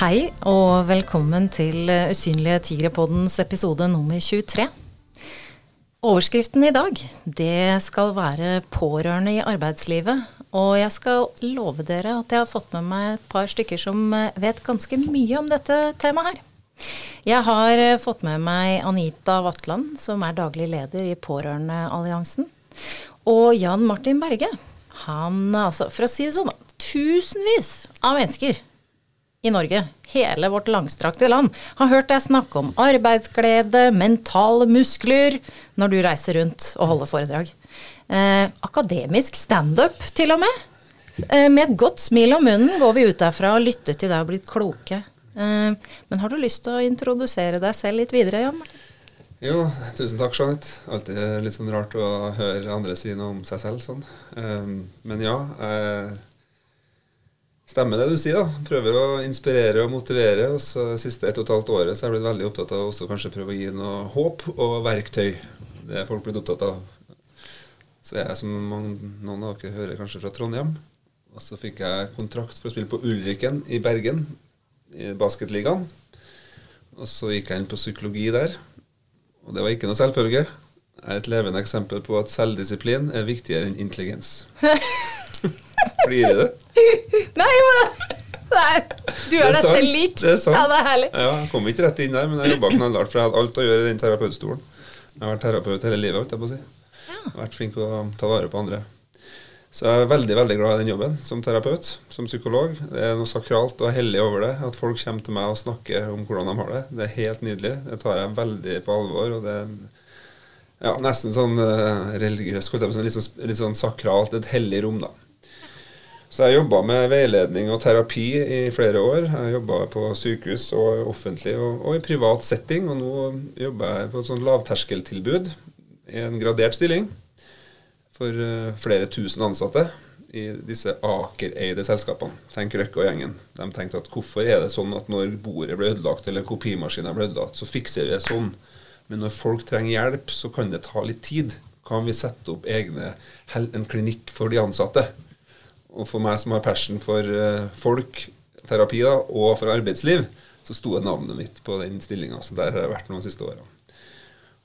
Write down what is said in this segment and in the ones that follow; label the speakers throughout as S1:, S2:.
S1: Hei og velkommen til Usynlige tigre-poddens episode nummer 23. Overskriften i dag, det skal være pårørende i arbeidslivet. Og jeg skal love dere at jeg har fått med meg et par stykker som vet ganske mye om dette temaet her. Jeg har fått med meg Anita Vatland, som er daglig leder i Pårørendealliansen. Og Jan Martin Berge. Han, altså, for å si det sånn, tusenvis av mennesker i Norge, hele vårt langstrakte land, har hørt deg snakke om arbeidsglede, mentale muskler, når du reiser rundt og holder foredrag. Eh, akademisk standup, til og med. Eh, med et godt smil om munnen går vi ut derfra og lytter til deg og blitt kloke. Eh, men har du lyst til å introdusere deg selv litt videre, Jan?
S2: Jo, tusen takk, Jeanette. Alltid litt sånn rart å høre andre si noe om seg selv sånn. Um, men ja. Eh, Stemmer det du sier, da. Prøver å inspirere og motivere. Og så siste ett og et halvt året så har jeg blitt veldig opptatt av også kanskje prøve å gi noe håp og verktøy. Det er folk blitt opptatt av. Så jeg, som noen av dere hører kanskje fra Trondheim, og så fikk jeg kontrakt for å spille på Ulriken i Bergen, i basketligaen. Og så gikk jeg inn på psykologi der, og det var ikke noe selvfølge. Jeg er et levende eksempel på at selvdisiplin er viktigere enn intelligens. Flirer du?
S1: Nei, men Nei, du er, er deg selv lik.
S2: Det er sant.
S1: Ja, det er herlig.
S2: Ja, jeg kom ikke rett inn der, men jeg jobba knallhardt, for jeg hadde alt å gjøre i den terapeutstolen. Jeg har vært terapeut hele livet, holdt jeg på å si. Ja. Vært flink til å ta vare på andre. Så jeg er veldig veldig glad i den jobben som terapeut, som psykolog. Det er noe sakralt og hellig over det. At folk kommer til meg og snakker om hvordan de har det. Det er helt nydelig. Det tar jeg veldig på alvor. og det er ja, nesten sånn uh, religiøst, litt sånn, litt sånn sakralt, et hellig rom, da. Så jeg jobba med veiledning og terapi i flere år. Jeg jobba på sykehus og offentlig og, og, i privat setting. Og nå jobber jeg på et sånt lavterskeltilbud i en gradert stilling for uh, flere tusen ansatte i disse Aker-eide selskapene. Tenk Røkke og gjengen. De tenkte at hvorfor er det sånn at når bordet ble ødelagt eller kopimaskinen ble ødelagt, så fikser vi det sånn. Men når folk trenger hjelp, så kan det ta litt tid. Kan vi sette opp egne, en klinikk for de ansatte? Og for meg som har passion for uh, folk, terapi da, og for arbeidsliv, så sto navnet mitt på den stillinga. Så der har jeg vært noen siste åra.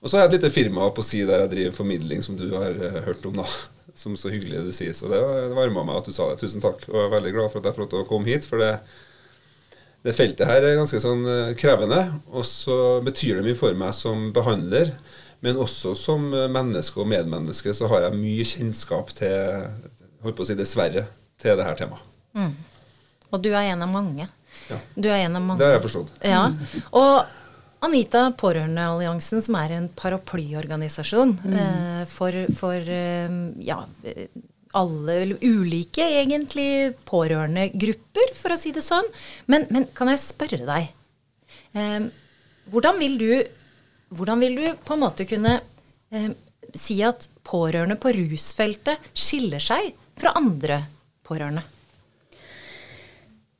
S2: Og så har jeg et lite firma på si der jeg driver formidling, som du har uh, hørt om. da, Som så hyggelig du sier. Så det, det varma meg at du sa det. Tusen takk. Og jeg er veldig glad for at jeg får lov til å komme hit. For det, det feltet her er ganske sånn uh, krevende. Og så betyr det mye for meg som behandler. Men også som menneske og medmenneske så har jeg mye kjennskap til holdt på å si dessverre, til det her temaet. Mm.
S1: Og du er en av mange.
S2: Ja.
S1: Du er en av mange.
S2: Det har jeg forstått.
S1: Ja. Og Anita, Pårørendealliansen, som er en paraplyorganisasjon mm. eh, for, for eh, ja, alle ulike, egentlig, pårørendegrupper, for å si det sånn. Men, men kan jeg spørre deg eh, hvordan, vil du, hvordan vil du på en måte kunne eh, si at pårørende på rusfeltet skiller seg fra andre pårørende?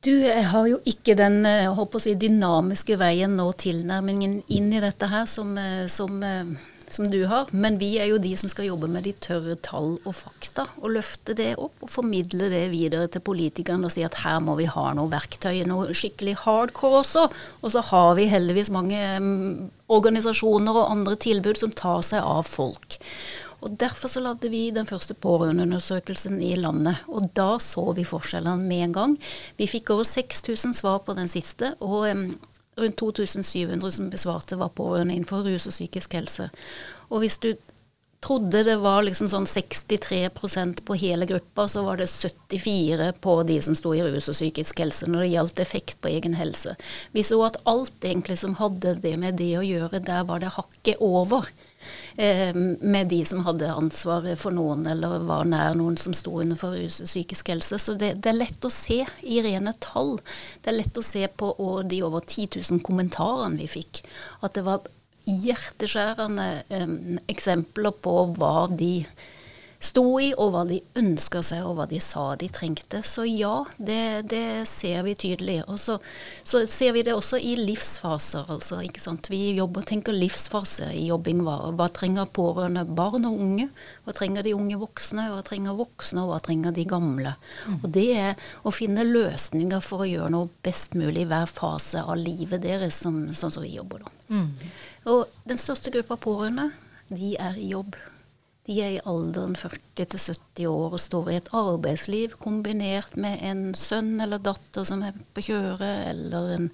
S3: Du, har jo ikke den å si, dynamiske veien og tilnærmingen inn i dette her som, eh, som, eh, som, du har. Men vi er jo de som skal jobbe med de tørre tall og fakta. Og løfte det opp og formidle det videre til politikerne og si at her må vi ha noe verktøy, noe skikkelig hardcore også. Og så har vi heldigvis mange um, organisasjoner og andre tilbud som tar seg av folk. Og Derfor så lagde vi den første pårørendeundersøkelsen i landet. Og da så vi forskjellene med en gang. Vi fikk over 6000 svar på den siste. og um, rundt 2700 som besvarte var pårørende innenfor rus og psykisk helse. Og hvis du trodde det var liksom sånn 63% på hele gruppa, så var det 74 på de som sto i rus og psykisk helse når det gjaldt effekt på egen helse. Vi så at alt egentlig som hadde det med det å gjøre, der var det hakket over. Eh, med de som hadde ansvaret for noen, eller var nær noen som sto under psykisk helse. Så det, det, er lett å se i rene tall. Det er lett å se på de over 10 000 kommentarene vi fikk, at det var hjerteskjærende eh, eksempler på hva de sto i, og hva de ønska seg, og hva de sa de trengte. Så ja, det, det ser vi tydelig. Og så, så, ser vi det også i livsfaser. altså, ikke sant? Vi jobber, tenker livsfase i jobbing. Hva, hva trenger pårørende barn og unge? Hva trenger de unge voksne? Hva trenger voksne, og hva trenger de gamle? Mm. Og det er å finne løsninger for å gjøre noe best mulig i hver fase av livet deres, som, sånn som vi jobber da. Mm. Og den største gruppa pårørende, de er i jobb. De er i alderen 40 70 år og står i et arbeidsliv kombinert med en sønn eller datter som er på kjøret, eller en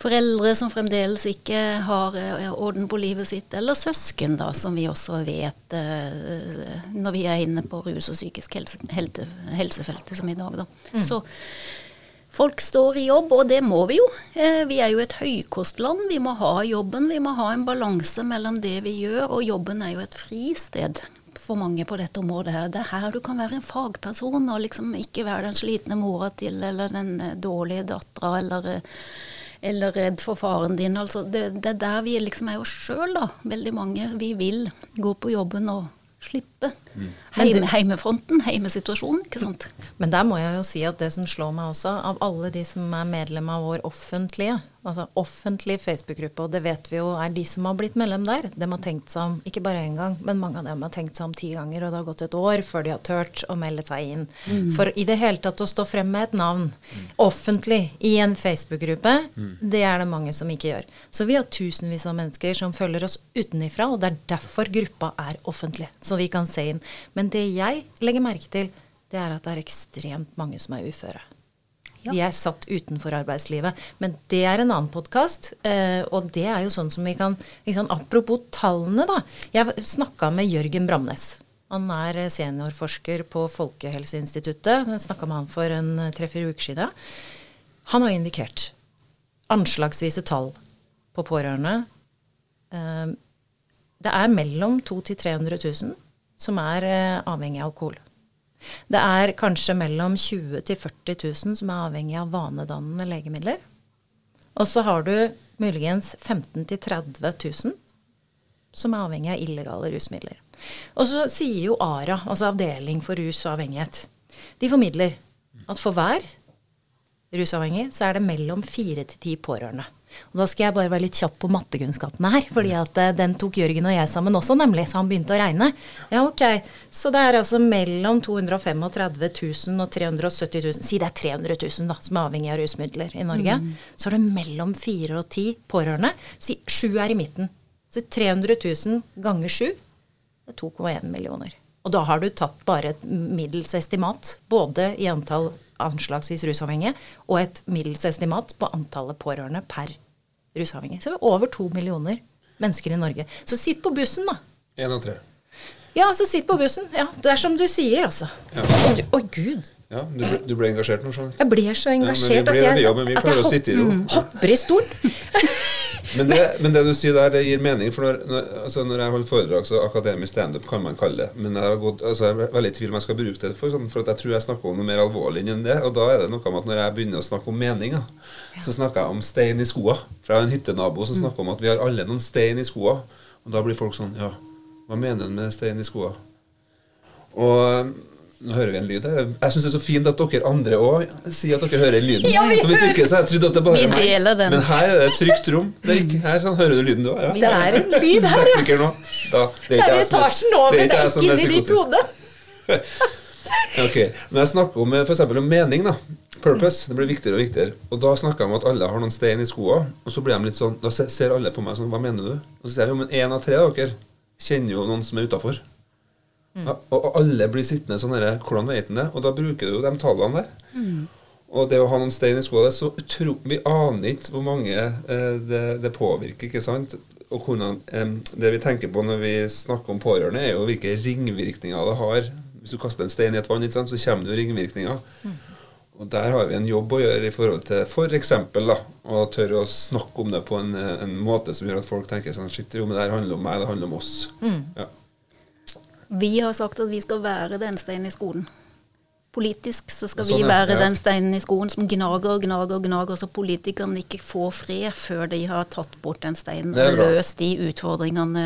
S3: foreldre som fremdeles ikke har eh, orden på livet sitt, eller søsken, da, som vi også vet eh, når vi er inne på rus og psykisk helse, helsefeltet, som i dag. Da. Mm. Så Folk står i jobb, og det må vi jo. Eh, vi er jo et høykostland. Vi må ha jobben. Vi må ha en balanse mellom det vi gjør, og jobben er jo et fristed for mange på dette området. her. Det er her du kan være en fagperson, og liksom ikke være den slitne mora til, eller den eh, dårlige dattera, eller, eh, eller, redd for faren din. Altså, det, det er der vi liksom er oss sjøl, da. Veldig mange. Vi vil gå på jobben og slippe. Mm. Heime, heimefronten, heimesituasjonen, ikke sant.
S1: Men der må jeg jo si at det som slår meg også, av alle de som er medlem av vår offentlige, altså offentlig Facebook-gruppe, og det vet vi jo er de som har blitt medlem der, de har tenkt seg om ikke bare én gang, men mange av dem har tenkt seg om ti ganger, og det har gått et år før de har turt å melde seg inn. Mm. For i det hele tatt å stå frem med et navn offentlig i en Facebook-gruppe, mm. det er det mange som ikke gjør. Så vi har tusenvis av mennesker som følger oss utenifra, og det er derfor gruppa er offentlig, så vi kan se inn. Men det jeg legger merke til, det er at det er ekstremt mange som er uføre. Ja. De er satt utenfor arbeidslivet. Men det er en annen podkast. Eh, og det er jo sånn som vi kan liksom, Apropos tallene, da. Jeg snakka med Jørgen Bramnes. Han er seniorforsker på Folkehelseinstituttet. Jeg snakka med han for en tre-fire uker siden. Han har indikert anslagsvise tall på pårørende. Eh, det er mellom 200 000 til 300 000 som er eh, avhengig av alkohol. Det er kanskje mellom 20 til 40 000 som er avhengig av vanedannende legemidler. Og så har du muligens 15 til 30 000 som er avhengig av illegale rusmidler. Og så sier jo ARA, altså Avdeling for rus og avhengighet, de formidler at for hver rusavhengig så er det mellom fire til ti pårørende. Og da skal jeg bare være litt kjapp på mattekunnskapene her, fordi at uh, den tok Jørgen og jeg sammen også, nemlig, så han begynte å regne. Ja, ok. Så det er altså mellom 235 000 og 370 000, si det er 300 000 da, som er avhengig av rusmidler i Norge. Mm. Så er det mellom fire og ti pårørende. Si sju er i midten. Så 300 000 ganger sju, det er 2,1 millioner. Og da har du tatt bare et middels estimat, både i antall anslagsvis rusavhengige, og et middels estimat på antallet pårørende per rusavhengig. Så over to millioner mennesker i Norge. Så sitt på bussen, da.
S2: Én av tre.
S1: Ja, så sitt på bussen. Ja, Det er som du sier, altså. Å, ja. oh, gud.
S2: Ja, du ble, du ble engasjert nå,
S1: sånn. Jeg ble så engasjert
S2: ja, men vi ble, at jeg, men vi at jeg hopp,
S1: mm, hopper i stolen.
S2: Men det, men det, du sier der, det gir mening. For når, når, altså når jeg holder foredrag, så akademisk standup kan man kalle det. Men jeg, gått, altså jeg er veldig i tvil om jeg skal bruke det for, sånn, for jeg tror jeg snakker om noe mer alvorlig enn det. Og da er det noe med at når jeg begynner å snakke om mening, ja. så snakker jeg om stein i skoa. For jeg har en hyttenabo som snakker om at vi har alle noen stein i skoa. Og da blir folk sånn Ja, hva mener han med stein i skoa? Og nå hører vi en lyd her. Jeg syns det er så fint at dere andre òg sier at dere hører lyden. Ja, For Hvis ikke så har jeg trodde at det bare er meg. Men her er det et trygt rom. Ikke, her sånn, hører du lyden du òg.
S1: Ja. Det er en lyd her, ja.
S2: Nå. Da,
S1: det er, etasjen over, det er ikke inni ditt hode.
S2: ok, Men jeg snakker om f.eks. om mening. da Purpose. Det blir viktigere og viktigere. Og da snakker jeg om at alle har noen stein i skoa. Og så blir de litt sånn Da ser alle på meg sånn Hva mener du? Og så sier jeg jo, men én av tre av dere kjenner jo noen som er utafor. Mm. Ja, og alle blir sittende sånn herre Hvordan vet han det? Og da bruker du jo de tallene der. Mm. Og det å ha noen stein i skoa det er så utro, Vi aner ikke hvor mange eh, det, det, påvirker. ikke sant? Og hvordan, eh, Det vi tenker på når vi snakker om pårørende, er jo hvilke ringvirkninger det har. Hvis du kaster en stein i et vann, ikke sant, så kommer det jo ringvirkninger. Mm. Og Der har vi en jobb å gjøre i forhold til f.eks. For å tørre å snakke om det på en, en, måte som gjør at folk tenker sånn Shit, jo, men det her handler om meg, det handler om oss. Mm. Ja.
S3: Vi har sagt at vi skal være den steinen i skolen. Politisk så skal
S2: Sånn,
S3: vi være
S2: Ja.
S3: den steinen i skoen som gnager og gnager og gnager, så politikerne ikke får fred før de har tatt bort den steinen og løst de utfordringene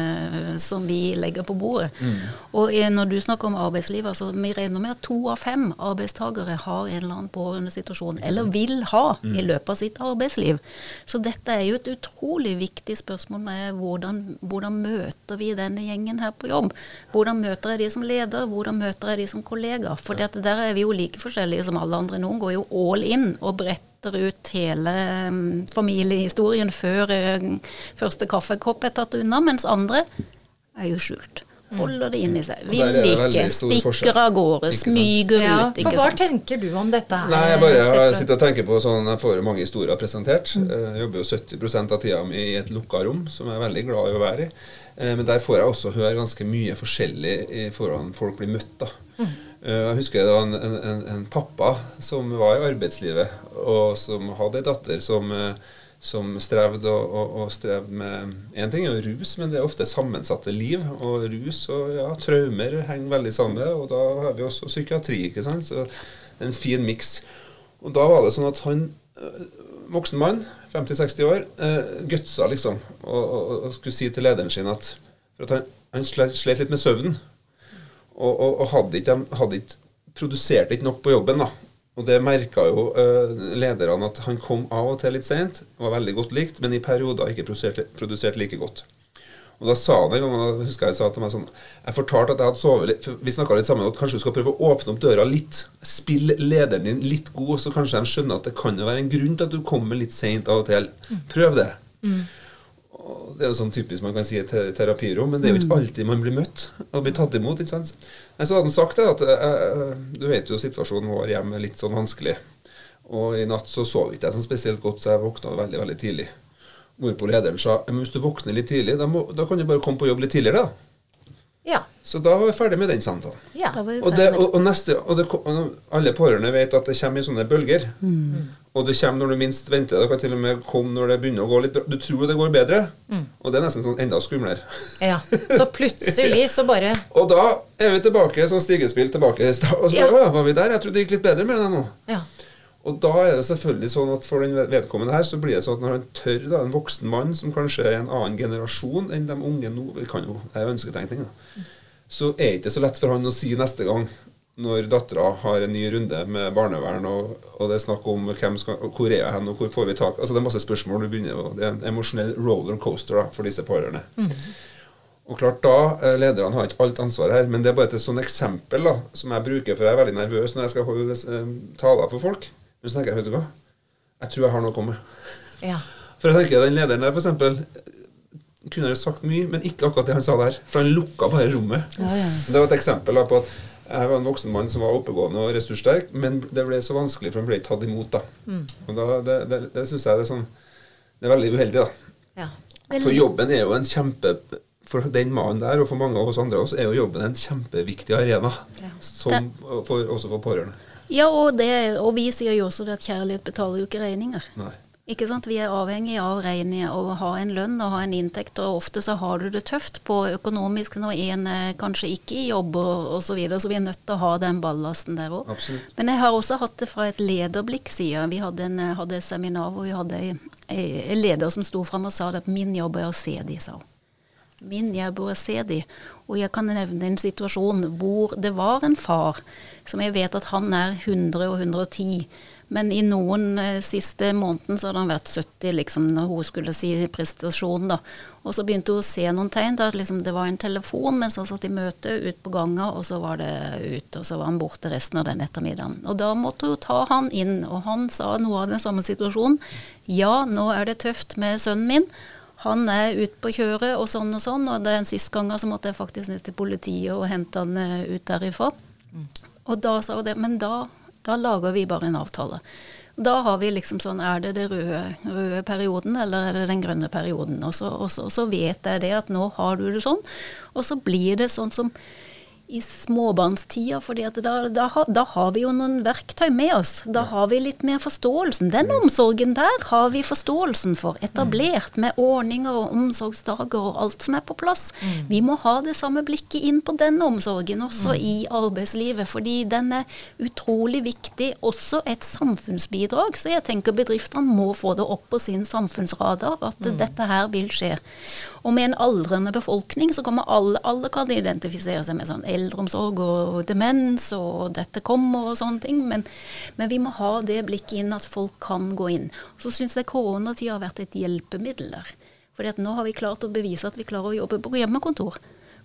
S3: eh, som vi legger på bordet.
S2: Mm.
S3: Og eh, når du snakker om arbeidslivet, altså vi regner med at to av fem arbeidstakere har en eller annen pårørendesituasjon, eller vil ha
S2: Mm.
S3: i løpet av sitt arbeidsliv. Så dette er jo et utrolig viktig spørsmål med hvordan, hvordan møter vi denne gjengen her på jobb? Hvordan møter jeg de som leder, hvordan møter jeg de som kollegaer? For der er vi jo like forskjellige som alle andre. Noen går jo all in og bretter ut hele mm, familiehistorien før eh, første kaffekopp er tatt unna, mens andre er jo skjult. Holder det inni seg. Vil
S2: er
S3: ikke. Stikker av gårde. Smyger
S1: Ja,
S3: ut.
S1: for
S3: Ikke
S1: hva
S3: sant.
S1: tenker du om dette her?
S2: Nei, jeg bare jeg sitter og tenker på sånn Jeg får mange historier presentert. Jeg jobber jo 70 av tida mi i et lukka rom, som jeg er veldig glad i å være i. Eh, Men der får jeg også høre ganske mye forskjellig i forhold hvordan folk blir møtt. da. Eh, Jeg husker det var en, en, en, en pappa som var i arbeidslivet, og som hadde ei datter som, eh, som strevde og, og, og strevde med Én ting er rus, men det er ofte sammensatte liv. Og rus og ja, traumer henger veldig sammen. Og da har vi også psykiatri, ikke sant. Så en fin miks. Og da var det sånn at han øh, voksen mann, 50-60 år, gutsa liksom og, og, skulle si til lederen sin at at han, han slet litt med søvnen. Og, og, og hadde ikke, ikke produserte ikke nok på jobben. da. Og det merka jo uh, lederne at han kom av og til litt seint, var veldig godt likt, men i perioder ikke produserte, produserte like godt. Og da sa han en gang, og da husker jeg sa til meg sånn Jeg fortalte at jeg hadde sovet litt Vi snakka litt sammen at kanskje du skal prøve å åpne opp døra litt. Spill lederen din litt god, så kanskje de skjønner at det kan jo være en grunn til at du kommer litt seint av og til. Prøv det. Og det er jo sånn typisk man kan si et terapirom, men det er jo ikke alltid man blir møtt og blir tatt imot. ikke sant? Men så hadde han sagt det at eh, Du vet jo situasjonen vår hjemme er litt sånn vanskelig. Og i natt så sov ikke jeg sånn spesielt godt, så jeg våkna veldig veldig tidlig. Hvorpå lederen sa men hvis du våkner litt tidlig, da, må, da kan du bare komme på jobb litt tidligere. da.
S1: Ja.
S2: Så da var vi ferdig med den samtalen.
S1: ja.
S3: Da var vi
S2: Og, det, og, og neste, og det, og alle pårørende vet at det kommer i sånne bølger. Og det kommer når du minst venter. Det kan til og med komme når det begynner å gå litt bra. Du tror det går bedre, og det er nesten sånn enda skumlere.
S1: ja. Så plutselig så bare
S2: Og da er vi tilbake, sånn stigespill tilbake. i stad, Og så
S1: Ja.
S2: bare, ja. var vi der? Jeg trodde det gikk litt bedre med det nå.
S1: Ja.
S2: Og da er det selvfølgelig sånn at for den vedkommende her, så blir det sånn at når han tør, da, en voksen mann som kanskje er en annen generasjon enn de unge nå Vi kan jo, det er jo ønsketenkning, da. Så er det ikke så lett for han å si neste gang, når dattera har en ny runde med barnevern, og, og det er snakk om hvem skal, hvor er jeg hen, og hvor får vi tak Altså det er masse spørsmål. Du begynner, og det er en emosjonell rollercoaster da, for disse pårørende. Og klart da, eh, Lederne har ikke alt ansvaret her, men det er bare et sånn eksempel da, som jeg bruker, for jeg er veldig nervøs når jeg skal holde eh, taler for folk. Men så tenker jeg, vet du hva, jeg tror jeg har noe å komme med.
S1: ja.
S2: For jeg tenker, Den lederen der, for eksempel, kunne jo sagt mye, men ikke akkurat det han sa der. For han lukka bare rommet. Det var et eksempel på at jeg var en voksen mann som var oppegående og ressurssterk, men det ble så vanskelig, for han ble ikke tatt imot. da. Og da, Det, det, det syns jeg det er sånn Det er veldig uheldig, da.
S1: ja.
S2: For jobben er jo en kjempe For den mannen der, og for mange av oss andre også, er jo jobben en kjempeviktig arena. Som, for, også for pårørende.
S3: Ja, og, det, og vi sier jo også at kjærlighet betaler jo ikke regninger.
S2: Nei.
S3: Ikke sant? Vi er avhengig av regninger og ha en lønn og ha en inntekt, og ofte så har du det tøft på økonomisk når en er kanskje ikke i jobb og osv., så, videre, så vi er nødt til å ha den ballasten der òg. Men jeg har også hatt det fra et lederblikk, sier Vi hadde, en, hadde et seminar hvor vi hadde en leder som sto fram og sa at min jobb er å se de, sa hun. Min jobb Sedi. Og jeg kan nevne en situasjon hvor det var en far som jeg vet at han er 100 og 110. Men i noen eh, siste måneden så hadde han vært 70, liksom, når hun skulle si prestasjon. da. Og så begynte hun å se noen tegn til at liksom, det var en telefon mens han satt i møte ut på ganga, og så var det ut, og så var han borte resten av den ettermiddagen. Og da måtte hun ta han inn, og han sa noe av den samme situasjonen. Ja, nå er det tøft med sønnen min. Han er ute på kjøret og sånn og sånn, og den siste gangen så måtte jeg faktisk ned til politiet og hente han eh, ut derifra. Og da sa hun det, men da, da lager vi bare en avtale. Da har vi liksom sånn, er det den røde, røde perioden, eller er det den grønne perioden? Og så, og så, så vet jeg det at nå har du det sånn. Og så blir det sånn som i småbarnstida, for da, da, da, har vi jo noen verktøy med oss. Da har vi litt mer forståelsen. Den omsorgen der har vi forståelsen for. Etablert med ordninger og omsorgsdager og alt som er på plass. Mm. Vi må ha det samme blikket inn på den omsorgen også mm. i arbeidslivet, fordi den er utrolig viktig. Også et samfunnsbidrag. Så jeg tenker bedriftene må få det opp på sin samfunnsradar at mm. dette her vil skje. Og med en aldrende befolkning så kommer alle, alle kan identifisere seg med sånn eldreomsorg og demens og dette kommer og sånne ting. Men, men vi må ha det blikket inn at folk kan gå inn. Så syns jeg koronatida har vært et hjelpemiddel der. At nå har vi klart å bevise at vi klarer å jobbe på hjemmekontor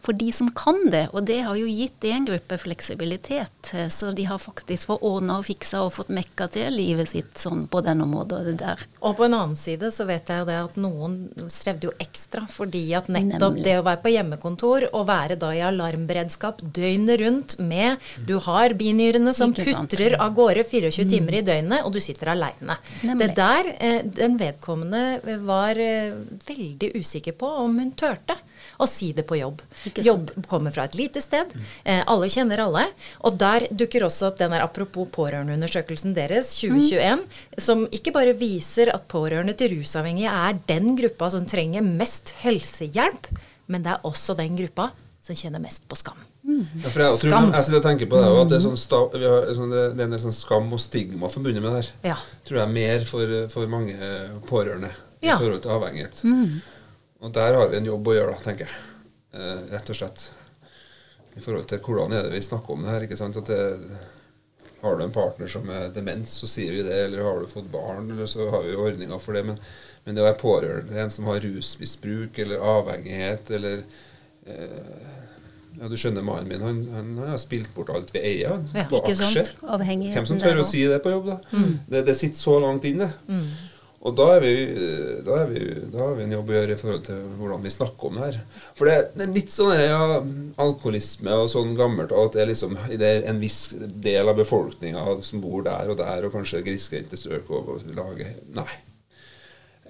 S3: for de som kan det. Og det har jo gitt en gruppe fleksibilitet. Eh, så de har faktisk fått ordna og fiksa og fått mekka til livet sitt sånn på den måten der.
S1: Og på en annen side så vet jeg det at noen strevde jo ekstra fordi at nettopp Nemlig. det å være på hjemmekontor og være da i alarmberedskap døgnet rundt med Du har binyrene som putrer av gårde 24 mm. timer i døgnet, og du sitter aleine. Det der, eh, den vedkommende var eh, veldig usikker på om hun turte og si det på jobb. Jobb kommer fra et lite sted. Eh, alle kjenner alle. Og der dukker også opp den der apropos pårørendeundersøkelsen deres 2021, mm. som ikke bare viser at pårørende til rusavhengige er den gruppa som trenger mest helsehjelp, men det er også den gruppa som kjenner mest på skam.
S2: Mm. Ja, for jeg, skam. Jeg sitter og tenker på det, at det er, sånn sta, sånn, det, det er sånn skam og stigma forbundet med det her. Ja. Tror jeg er mer for, for mange pårørende ja. i forhold til avhengighet. Mm. Og der har vi en jobb å gjøre, da, tenker jeg. Eh, rett og slett. I forhold til hvordan er det vi snakker om det her. ikke sant? At det, Har du en partner som er demens, så sier vi det. Eller har du fått barn, eller så har vi ordninger for det. Men, men det å være pårørende en som har rusmisbruk eller avhengighet eller eh, ja, Du skjønner mannen min, han, han, han, har spilt bort alt vi eier. Ja, på aksjer. Hvem som tør å si det på jobb, da? Mm. Det, det, sitter så langt inne. Mm. Og da, er vi, da, er vi, da, har vi en jobb å gjøre i forhold til hvordan vi snakker om det her. For det, det er litt sånn ja, alkoholisme og sånn gammelt at det er, liksom, det er en viss del av befolkninga som bor der og der, og kanskje grisgrendte strøk og, og lager Nei.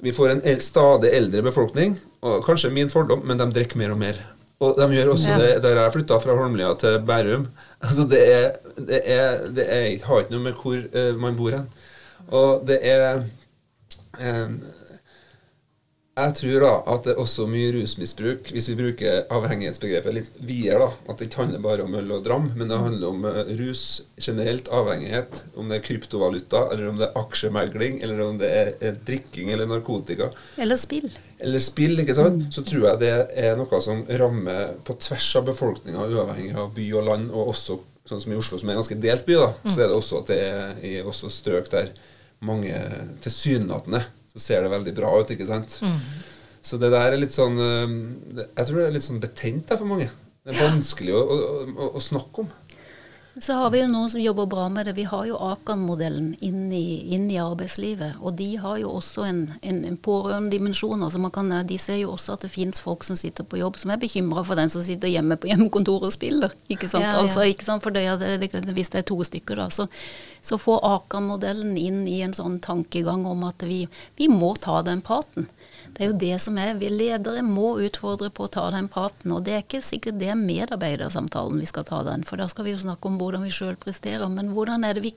S2: Vi får en el stadig eldre befolkning, og kanskje min fordom, men de drikker mer og mer. Og de gjør også ja. det der jeg flytta fra Holmlia til Bærum. Altså det er, det er, det er, har ikke noe med hvor uh, man bor hen. Og det er jeg tror da at det er også mye rusmisbruk, hvis vi bruker avhengighetsbegrepet litt videre. da, At det ikke handler bare om øl og dram, men det handler om eh, rus generelt, avhengighet. Om det er kryptovaluta, eller om det er aksjemegling, eller om det er drikking eller narkotika.
S3: Eller spill.
S2: Eller spill, ikke sant. Så tror jeg det er noe som rammer på tvers av befolkninga, uavhengig av by og land, og også sånn som i Oslo, som er en ganske delt by, da, så er det også at det er i også strøk der mange tilsynelatende så ser det veldig bra ut, ikke sant. Mm. Så det der er litt sånn eh, Jeg tror det er litt sånn betent for mange. Det er vanskelig å, å, å snakke om.
S3: Så har vi jo noen som jobber bra med det. Vi har jo Akan-modellen inn, inn, i arbeidslivet. Og de har jo også en, en, en pårørendedimensjon. Altså de ser jo også at det finnes folk som sitter på jobb som er bekymra for den som sitter hjemme på hjemmekontoret og spiller. Ikke sant? Ja, ja. Altså, ikke sant? For det, det, hvis det er to stykker, da. Så, så får Akan-modellen inn i en sånn tankegang om at vi, vi må ta den praten. Det er jo det som er. Vi ledere må utfordre på å ta den praten. Og det er ikke sikkert det er medarbeidersamtalen vi skal ta den, for da skal vi jo snakke om hvordan vi sjøl presterer. Men hvordan er det vi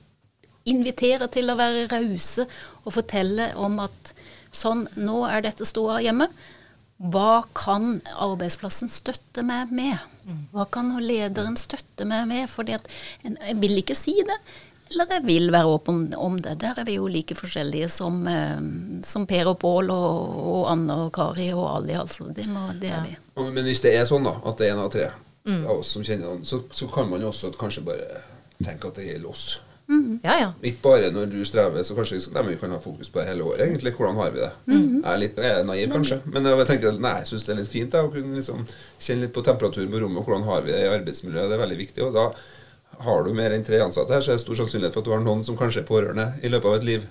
S3: inviterer til å være rause og fortelle om at sånn, nå er dette ståa hjemme. Hva kan arbeidsplassen støtte meg med? Hva kan lederen støtte meg med? Fordi at Jeg vil ikke si det, eller jeg vil være åpen om det. Der er vi jo like forskjellige som, eh, som Per og Pål og, og, Anne og Kari og Ali. Altså. Det, må, det er vi.
S2: Men hvis det er sånn da, at det er en av tre mm. av oss som kjenner noen, så, så, kan man jo også kanskje bare tenke at det gjelder oss.
S1: Mm. Ja, ja.
S2: Ikke bare når du strever, så kanskje nei, vi kan ha fokus på det hele året. egentlig. Hvordan har vi det? Mm. Jeg, er litt, jeg er naiv, kanskje, men jeg tenker nei, jeg syns det er litt fint jeg, å kunne liksom kjenne litt på temperaturen på rommet. Hvordan har vi det i arbeidsmiljøet? Det er veldig viktig. og da har du mer enn tre ansatte her, så er det stor sannsynlighet for at du har noen som kanskje er pårørende i løpet av et liv.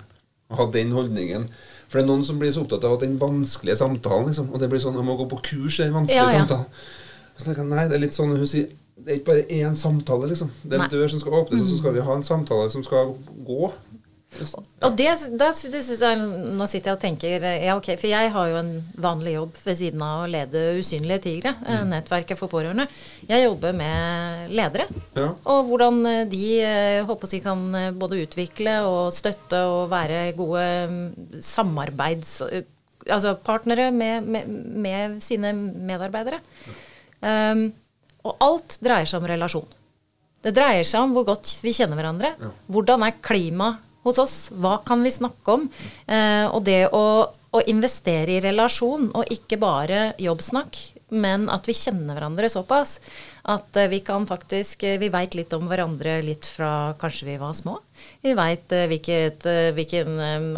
S2: Ha den holdningen. For det er noen som blir så opptatt av at den vanskelige samtalen liksom, Og det blir sånn jeg må gå på kurs i den vanskelige ja, ja. samtalen. Så tenker jeg, nei, det er litt sånn hun sier Det er ikke bare én samtale, liksom. Det er en dør som skal åpnes, og så skal vi ha en samtale som skal gå.
S1: Og det, da, det jeg, Nå sitter jeg og tenker Ja, ok, for jeg har jo en vanlig jobb ved siden av å lede Usynlige tigre, eh,
S2: Mm.
S1: nettverket for pårørende. Jeg jobber med ledere.
S2: Ja.
S1: Og hvordan eh, de eh, håper å kan eh, både utvikle og støtte og være gode mm, samarbeids... eh, Altså partnere med, med, med sine medarbeidere. Um, og alt dreier seg om relasjon. Det dreier seg om hvor godt vi kjenner hverandre. Hvordan er klimaet hos oss? Hva kan vi snakke om? Eh, og det å, å investere i relasjon, og ikke bare jobbsnakk, men at vi kjenner hverandre såpass at eh, vi kan faktisk eh, Vi veit litt om hverandre litt fra kanskje vi var små. Vi veit eh,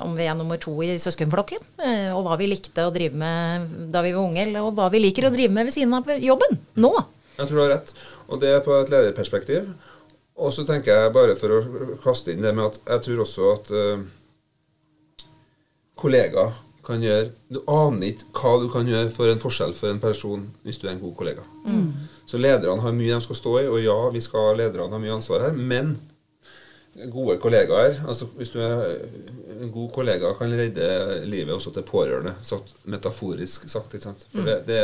S1: om vi er nummer to i søskenflokken, eh, og hva vi likte å drive med da vi var unge, eller hva vi liker å drive med ved siden av jobben nå.
S2: Jeg tror du har rett. Og det er på et lederperspektiv. Og så tenker jeg bare for å kaste inn det med at jeg tror også at uh, kollegaer kan gjøre Du aner ikke hva du kan gjøre for en forskjell for en person hvis du er en god kollega. Så lederne har mye de skal stå i, og ja, vi skal lederne har mye ansvar her, men gode kollegaer altså Hvis du er en god kollega, kan redde livet også til pårørende, sagt, metaforisk sagt. ikke sant? For det, det,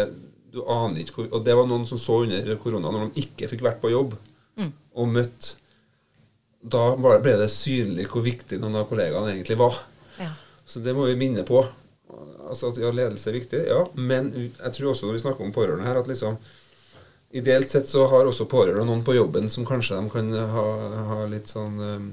S2: du aner ikke Og det var noen som så under korona, når de ikke fikk vært på jobb og møtt Da ble det synlig hvor viktig noen av kollegaene egentlig var.
S1: Ja.
S2: Så det må vi minne på. Altså at ja, ledelse er viktig, ja. Men jeg tror også når vi snakker om pårørende her, at liksom Ideelt sett så har også pårørende noen på jobben som kanskje de kan ha, ha litt sånn um,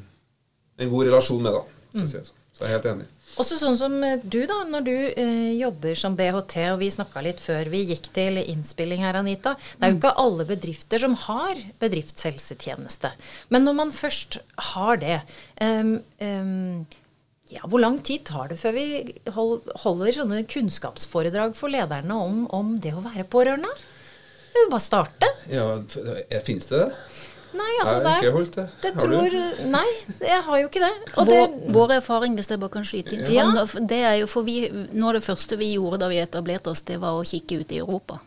S2: En god relasjon med, da. Mm. si det sånn. Så jeg er helt enig.
S1: Også sånn som eh, du, da, når du eh, jobber som BHT, og vi snakka litt før vi gikk til innspilling her, Anita. Det er jo ikke alle bedrifter som har bedriftshelsetjeneste. Men når man først har det um, um, ja, Hvor lang tid tar det før vi holder sånne kunnskapsforedrag for lederne om, om det å være pårørende? Vi vil bare starte.
S2: Ja, Fins det det?
S1: Nei, altså
S2: Jeg har holdt det.
S1: det
S2: Har du?
S1: tror Nei, jeg har jo ikke det. Og
S3: Vår,
S1: det
S3: vår erfaring, hvis jeg bare kan skyte inn
S1: Ja.
S3: det er jo for vi, Noe av det første vi gjorde da vi etablerte oss, det var å kikke ut i Europa.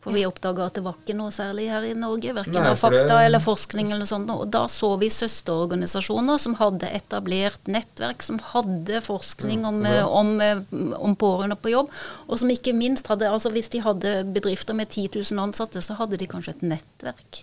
S3: For vi oppdaga at det var ikke noe særlig her i Norge, verken av
S2: fakta det-
S3: eller forskning eller noe sånt. Og da så vi søsterorganisasjoner som hadde etablert nettverk, som hadde forskning om, om, eh, om pårørende på jobb, og som ikke minst hadde altså Hvis de hadde bedrifter med 10 000 ansatte, så hadde de kanskje et nettverk.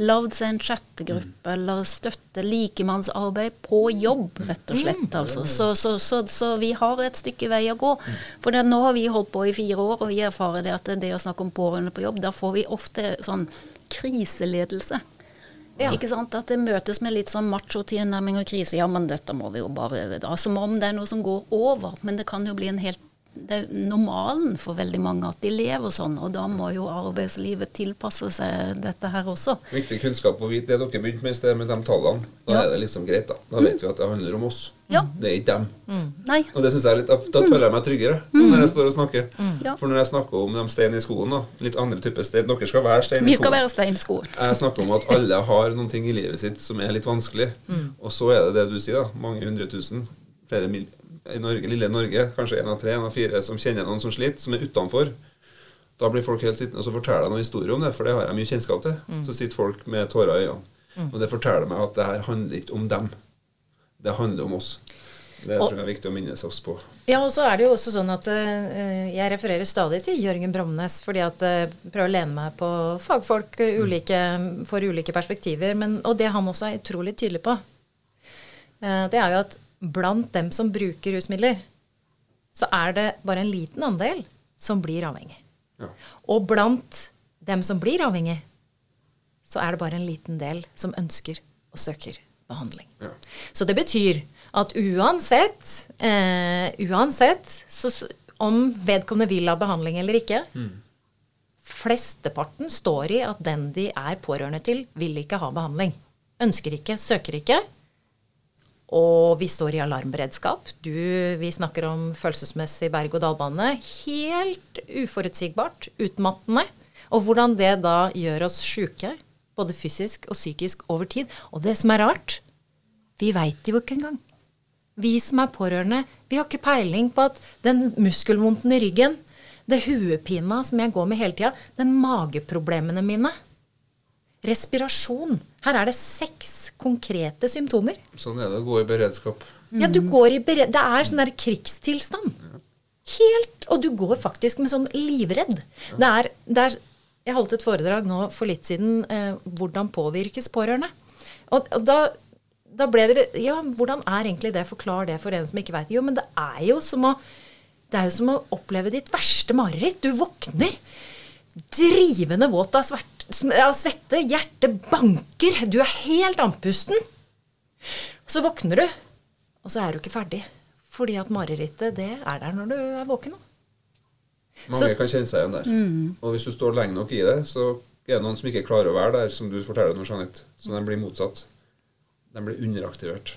S3: Lagd seg en chattegruppe eller støtte likemannsarbeid på jobb, rett og slett. Altså. Så, så, så, så vi har et stykke vei å gå. For det, nå har vi holdt på i fire år, og vi erfarer det at det å snakke om pårørende på jobb, da får vi ofte sånn kriseledelse.
S1: Ja.
S3: Ikke sant? At det møtes med litt sånn macho-tilnærming og krise. Ja, men dette må vi jo bare da, Som om det er noe som går over. Men det kan jo bli en helt det er normalen for veldig mange at de lever sånn, og da må jo arbeidslivet tilpasse seg dette her også.
S2: Viktig kunnskap å vite. Det dere begynte med i sted med de tallene, da
S3: Ja.
S2: er det liksom greit. Da Da vet vi at det handler om oss.
S3: Ja.
S2: Det er ikke dem.
S3: Nei.
S2: Og det synes jeg er litt, Da da føler jeg meg tryggere når jeg står og snakker.
S3: Ja.
S2: For når jeg snakker om de stein i skoen, da, litt andre typer stein Dere skal være stein i
S3: Vi skal
S2: skoen.
S3: være skoen.
S2: Jeg snakker om at alle har noen ting i livet sitt som er litt vanskelig. Og så er det det du sier, da. Mange hundre tusen, flere i Norge, lille Norge, kanskje én av tre, én av fire, som kjenner noen som sliter, som er utenfor. Da blir folk helt sittende og så forteller jeg noen historier om det, for det har jeg mye kjennskap til. Så sitter folk med tårer i øynene. Og det forteller meg at det her handler ikke om dem. Det handler om oss. Det
S1: Og-
S2: tror jeg er viktig å minnes oss på.
S1: Ja, og så er det jo også sånn at uh, jeg refererer stadig til Jørgen Bromnes, fordi at jeg prøver å lene meg på fagfolk uh, ulike, for ulike perspektiver. Men, og det han også er utrolig tydelig på, eh, det er jo at blant dem som bruker rusmidler, så er det bare en liten andel som blir avhengig.
S2: Ja.
S1: Og blant dem som blir avhengig, så er det bare en liten del som ønsker og søker behandling.
S2: Ja.
S1: Så det betyr at uansett, eh, uansett så, om vedkommende vil ha behandling eller ikke, flesteparten står i at den de er pårørende til, vil ikke ha behandling. Ønsker ikke, søker ikke. Og vi står i alarmberedskap. Du, vi snakker om følelsesmessig berg-og-dal-bane. Helt uforutsigbart, utmattende. Og hvordan det da gjør oss sjuke, både fysisk og psykisk, over tid. Og det som er rart, vi veit jo ikke engang. Vi som er pårørende, vi har ikke peiling på at den muskelvondten i ryggen, det huepina som jeg går med hele tida, de mageproblemene mine, respirasjon Her er det seks konkrete symptomer.
S2: Sånn er det å gå i beredskap.
S1: Ja, du går i bered... Det er sånn der krigstilstand. Helt Og du går faktisk med sånn livredd. Det er, det er Jeg holdt et foredrag nå for litt siden eh, hvordan påvirkes pårørende. Og, og da, da ble det Ja, hvordan er egentlig det? Forklar det for en som ikke veit. Jo, men det er jo som å det er jo som å oppleve ditt verste mareritt. Du våkner drivende våt av, svert, av svette, hjertet banker, du er helt andpusten. Så våkner du, og så er du ikke ferdig. Fordi at marerittet, det er der når du er våken.
S2: Mange så, kan kjenne seg igjen der. Mm. Og hvis du står lenge nok i det, så er det noen som ikke klarer å være der, som du forteller nå, Jeanette. Så de blir motsatt. De blir underaktivert.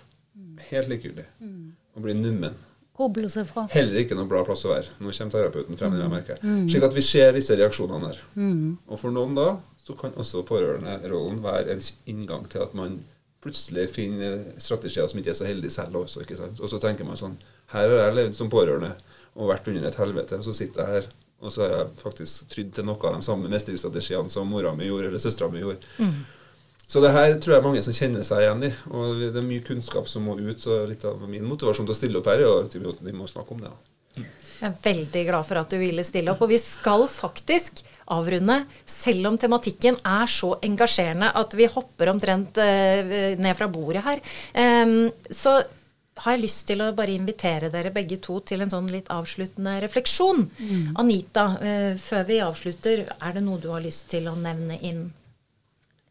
S2: Helt likegyldig. Mm. Og blir nummen.
S3: Koble seg fra.
S2: Heller ikke noe bra plass å være. Nå kommer terapeuten frem. Mm. Jeg mm. Slik at vi ser disse reaksjonene der. Mm. Og for noen da så kan også pårørenderollen være en inngang til at man plutselig finner strategier som ikke er så heldige selv også. ikke sant? Og så tenker man sånn Her har jeg levd som pårørende og vært under et helvete, og så sitter jeg her. Og så har jeg faktisk trydd til noe av de samme mestringsstrategiene som mora mi gjorde, eller søstera mi gjorde. Mm. Så det her tror jeg mange som kjenner seg igjen i. Og det er mye kunnskap som må ut. Så litt av min motivasjon til å stille opp her er at vi må snakke om det.
S1: Jeg er veldig glad for at du ville stille opp. Og vi skal faktisk avrunde, selv om tematikken er så engasjerende at vi hopper omtrent uh, ned fra bordet her. Um, så har jeg lyst til å bare invitere dere begge to til en sånn litt avsluttende refleksjon. Mm. Anita, uh, før vi avslutter, er det noe du har lyst til å nevne inn?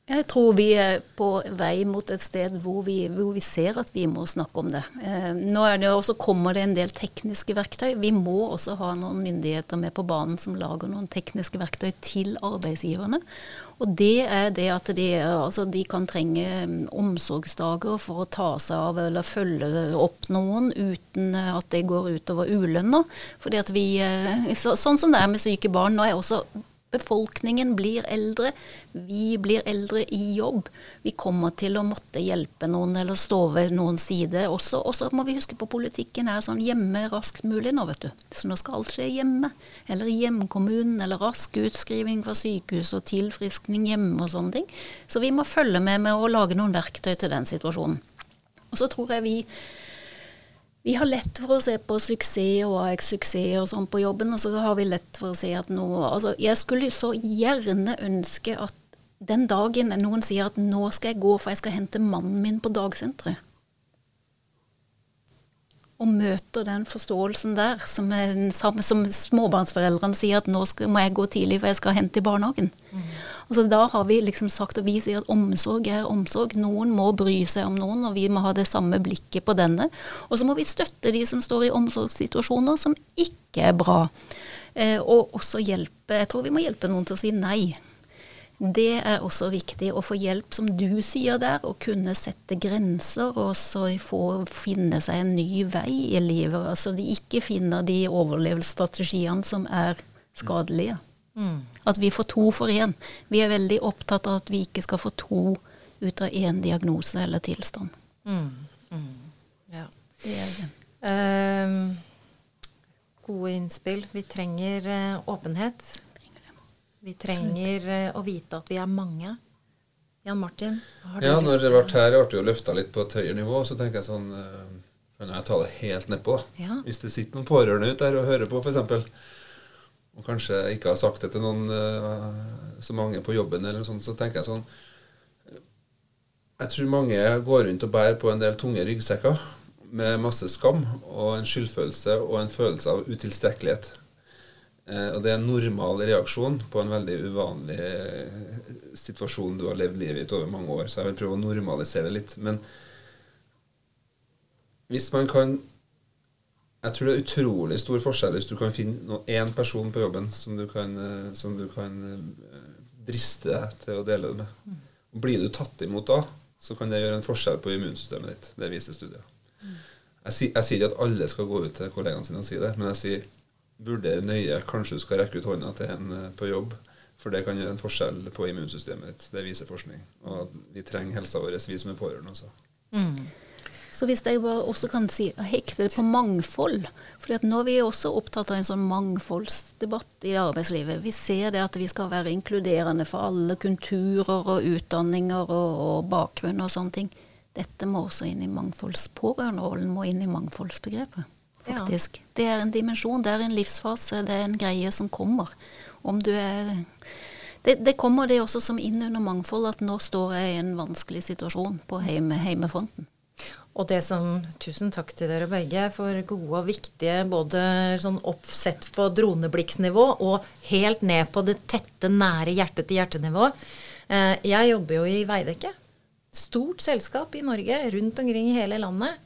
S3: Jeg tror vi er på vei mot et sted hvor vi, hvor vi ser at vi må snakke om det. Eh, nå det også, kommer det en del tekniske verktøy. Vi må også ha noen myndigheter med på banen som lager noen tekniske verktøy til arbeidsgiverne. Og det er det at de, altså de kan trenge mm, omsorgsdager for å ta seg av eller følge opp noen uten at det går utover ulønna. Eh, så, sånn som det er med syke barn, nå er også Befolkningen blir eldre. Vi blir eldre i jobb. Vi kommer til å måtte hjelpe noen eller stå ved noen side også. Og så må vi huske på politikken er sånn hjemme raskt mulig nå, vet du. Så nå skal alt skje hjemme. Eller i hjemkommunen, eller rask utskriving fra sykehus og tilfriskning hjemme og sånne ting. Så vi må følge med med å lage noen verktøy til den situasjonen. Og så tror jeg vi vi har lett for å se på suksess og suksess og sånn på jobben, og så har vi lett for å se at noe Altså, jeg skulle så gjerne ønske at den dagen noen sier at nå skal jeg gå, for jeg skal hente mannen min på dagsenteret. Og møter den forståelsen der, som, er, som småbarnsforeldrene sier at nå skal, må jeg gå tidlig, for jeg skal hente i barnehagen. Mm. Altså, da har vi liksom sagt og vi sier at omsorg er omsorg. Noen må bry seg om noen, og vi må ha det samme blikket på denne. Og så må vi støtte de som står i omsorgssituasjoner som ikke er bra. Eh, og også hjelpe Jeg tror vi må hjelpe noen til å si nei. Det er også viktig å få hjelp, som du sier der, å kunne sette grenser og så få finne seg en ny vei i livet. Altså de ikke finner de overlevelsesstrategiene som er skadelige. Mm. At vi får to for én. Vi er veldig opptatt av at vi ikke skal få to ut av én diagnose eller tilstand. Mm. Mm.
S1: Ja. Det er det. Uh, gode innspill. Vi trenger uh, åpenhet. Vi trenger uh, å vite at vi er mange. Jan Martin?
S2: ja, når det ble her, ble jo løfta litt på et høyere nivå, så tenker jeg sånn Kan jeg ta det helt nedpå? Ja. Hvis det sitter noen pårørende ute der og hører på, f.eks og kanskje ikke har sagt det til noen uh, så mange på jobben, eller sånt, så tenker jeg sånn Jeg tror mange går rundt og bærer på en del tunge ryggsekker med masse skam og en skyldfølelse og en følelse av utilstrekkelighet. Uh, og det er en normal reaksjon på en veldig uvanlig uh, situasjon du har levd livet ditt over mange år. Så jeg vil prøve å normalisere litt. Men hvis man kan jeg tror det er utrolig stor forskjell hvis du kan finne én person på jobben som du kan, eh, som du kan eh, driste deg til å dele det med. Og blir du tatt imot da, så kan det gjøre en forskjell på immunsystemet ditt. Det viser studier. Jeg, sier, jeg sier ikke at alle skal gå ut til kollegaene sine og si det, men jeg sier vurder nøye. Kanskje du skal rekke ut hånda til en eh, på jobb. For det kan gjøre en forskjell på immunsystemet ditt. Det viser forskning. Og vi trenger helsa vår, vi som er pårørende også. Mm.
S3: Så hvis jeg bare også kan si, hekte det på mangfold for nå er vi også opptatt av en sånn mangfoldsdebatt i arbeidslivet. Vi ser det at vi skal være inkluderende for alle kulturer og utdanninger og, og bakgrunn og sånne ting. dette må også inn i mangfoldspårørenderollen, må inn i mangfoldsbegrepet,
S1: Ja.
S3: faktisk. Det er en dimensjon, det er en livsfase, det er en greie som kommer. Om du er det, det kommer det også som inn under mangfold, at nå står jeg i en vanskelig situasjon på heime, heimefronten.
S1: Og det som Tusen takk til dere begge for gode og viktige både sånn oppsett på droneblikksnivå og helt ned på det tette, nære hjerte-til-hjerte-nivå. Eh, Jeg jobber jo i Veidekke. Stort selskap i Norge, rundt omkring i hele landet.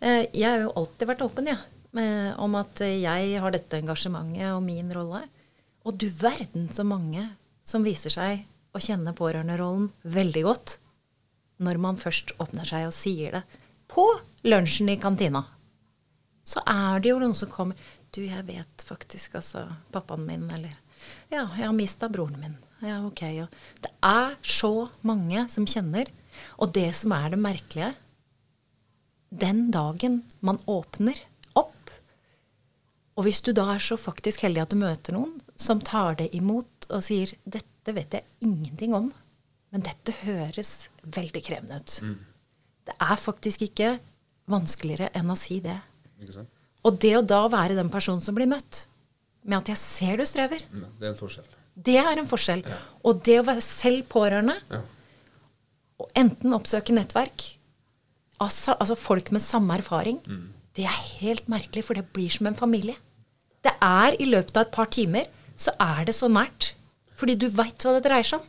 S1: Eh, Jeg har jo alltid vært åpen, med- om at jeg har dette engasjementet og min rolle. Og du verden så mange som viser seg å kjenne pårørenderollen veldig godt når man først åpner seg og sier det på lunsjen i kantina. Så er det jo noen som kommer Du, jeg vet faktisk, altså, pappaen min, eller Ja, jeg har mista broren min. Ja, ok. Og det er så mange som kjenner. Og det som er det merkelige Den dagen man åpner opp, og hvis du da er så faktisk heldig at du møter noen som tar det imot og sier 'Dette vet jeg ingenting om, men dette høres veldig krevende ut'. Det er faktisk ikke vanskeligere enn å si det. Og det å da være den personen som blir møtt med at 'jeg ser du strever',
S2: Ja, det er en forskjell.
S1: det er en forskjell. Og det å være selv pårørende,
S2: Ja.
S1: og enten oppsøke nettverk, altså, altså folk med samme erfaring, det er helt merkelig, for det blir som en familie. Det er i løpet av et par timer, så er det så nært. Fordi du veit hva det dreier seg om.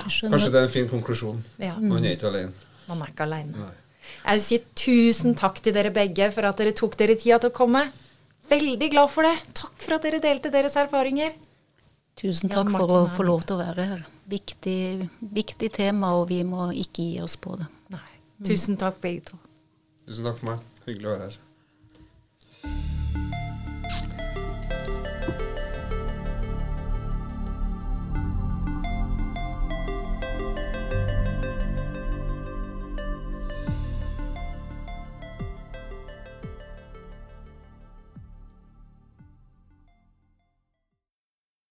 S3: Skjønner-
S2: Kanskje det er en fin konklusjon.
S1: Ja.
S2: Man er ikke alene.
S1: Man er ikke alene.
S2: Nei.
S1: Jeg vil si tusen takk til dere begge for at dere tok dere tida til å komme. Veldig glad for det. Takk for at dere delte deres erfaringer.
S3: Tusen
S1: takk
S3: takk for å få lov til å være her. Viktig, viktig tema, og vi må ikke gi oss på det.
S1: Nei. Tusen takk, begge to.
S2: Tusen takk for meg. Hyggelig å være her.